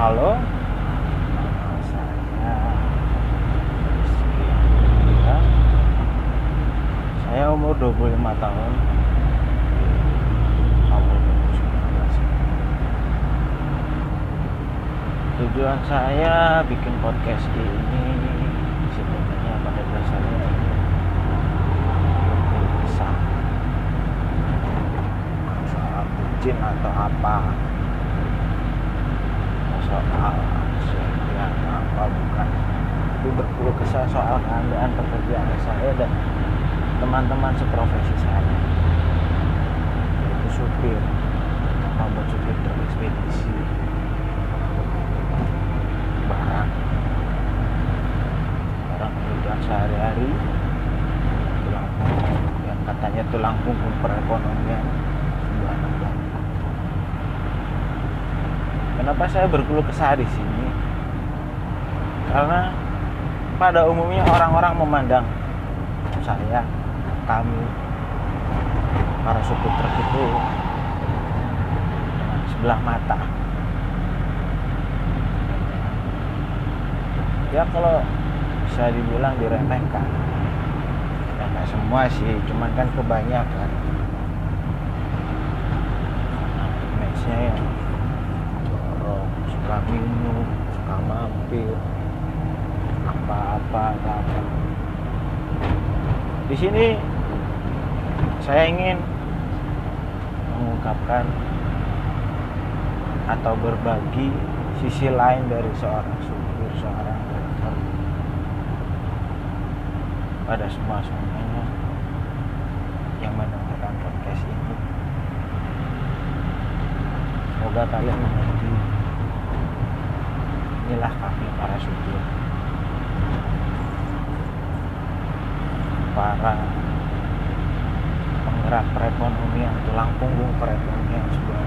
Halo. Saya. Saya umur 25 tahun. Awal 2019 Tujuan saya bikin podcast ini Sebenarnya pada dasarnya kesah Soal bucin atau apa soal sekian apa bukan itu berkeluh kesah soal keadaan pekerjaan saya dan teman-teman seprofesi saya yaitu supir maupun supir truk ekspedisi barang barang kebutuhan sehari-hari yang katanya tulang punggung perekonomian sebuah negara Kenapa saya berkeluh kesah di sini? Karena pada umumnya orang-orang memandang saya, kami, para supir truk itu sebelah mata. Ya kalau bisa dibilang diremehkan. Ya semua sih, cuman kan kebanyakan. Mampir, apa-apa, apa. Di sini saya ingin mengungkapkan atau berbagi sisi lain dari seorang supir, seorang driver pada semua semuanya yang mendengarkan podcast ini. Semoga kalian mengerti. Inilah kami para supir. Para penggerak perekonomian, tulang punggung perekonomian sebuah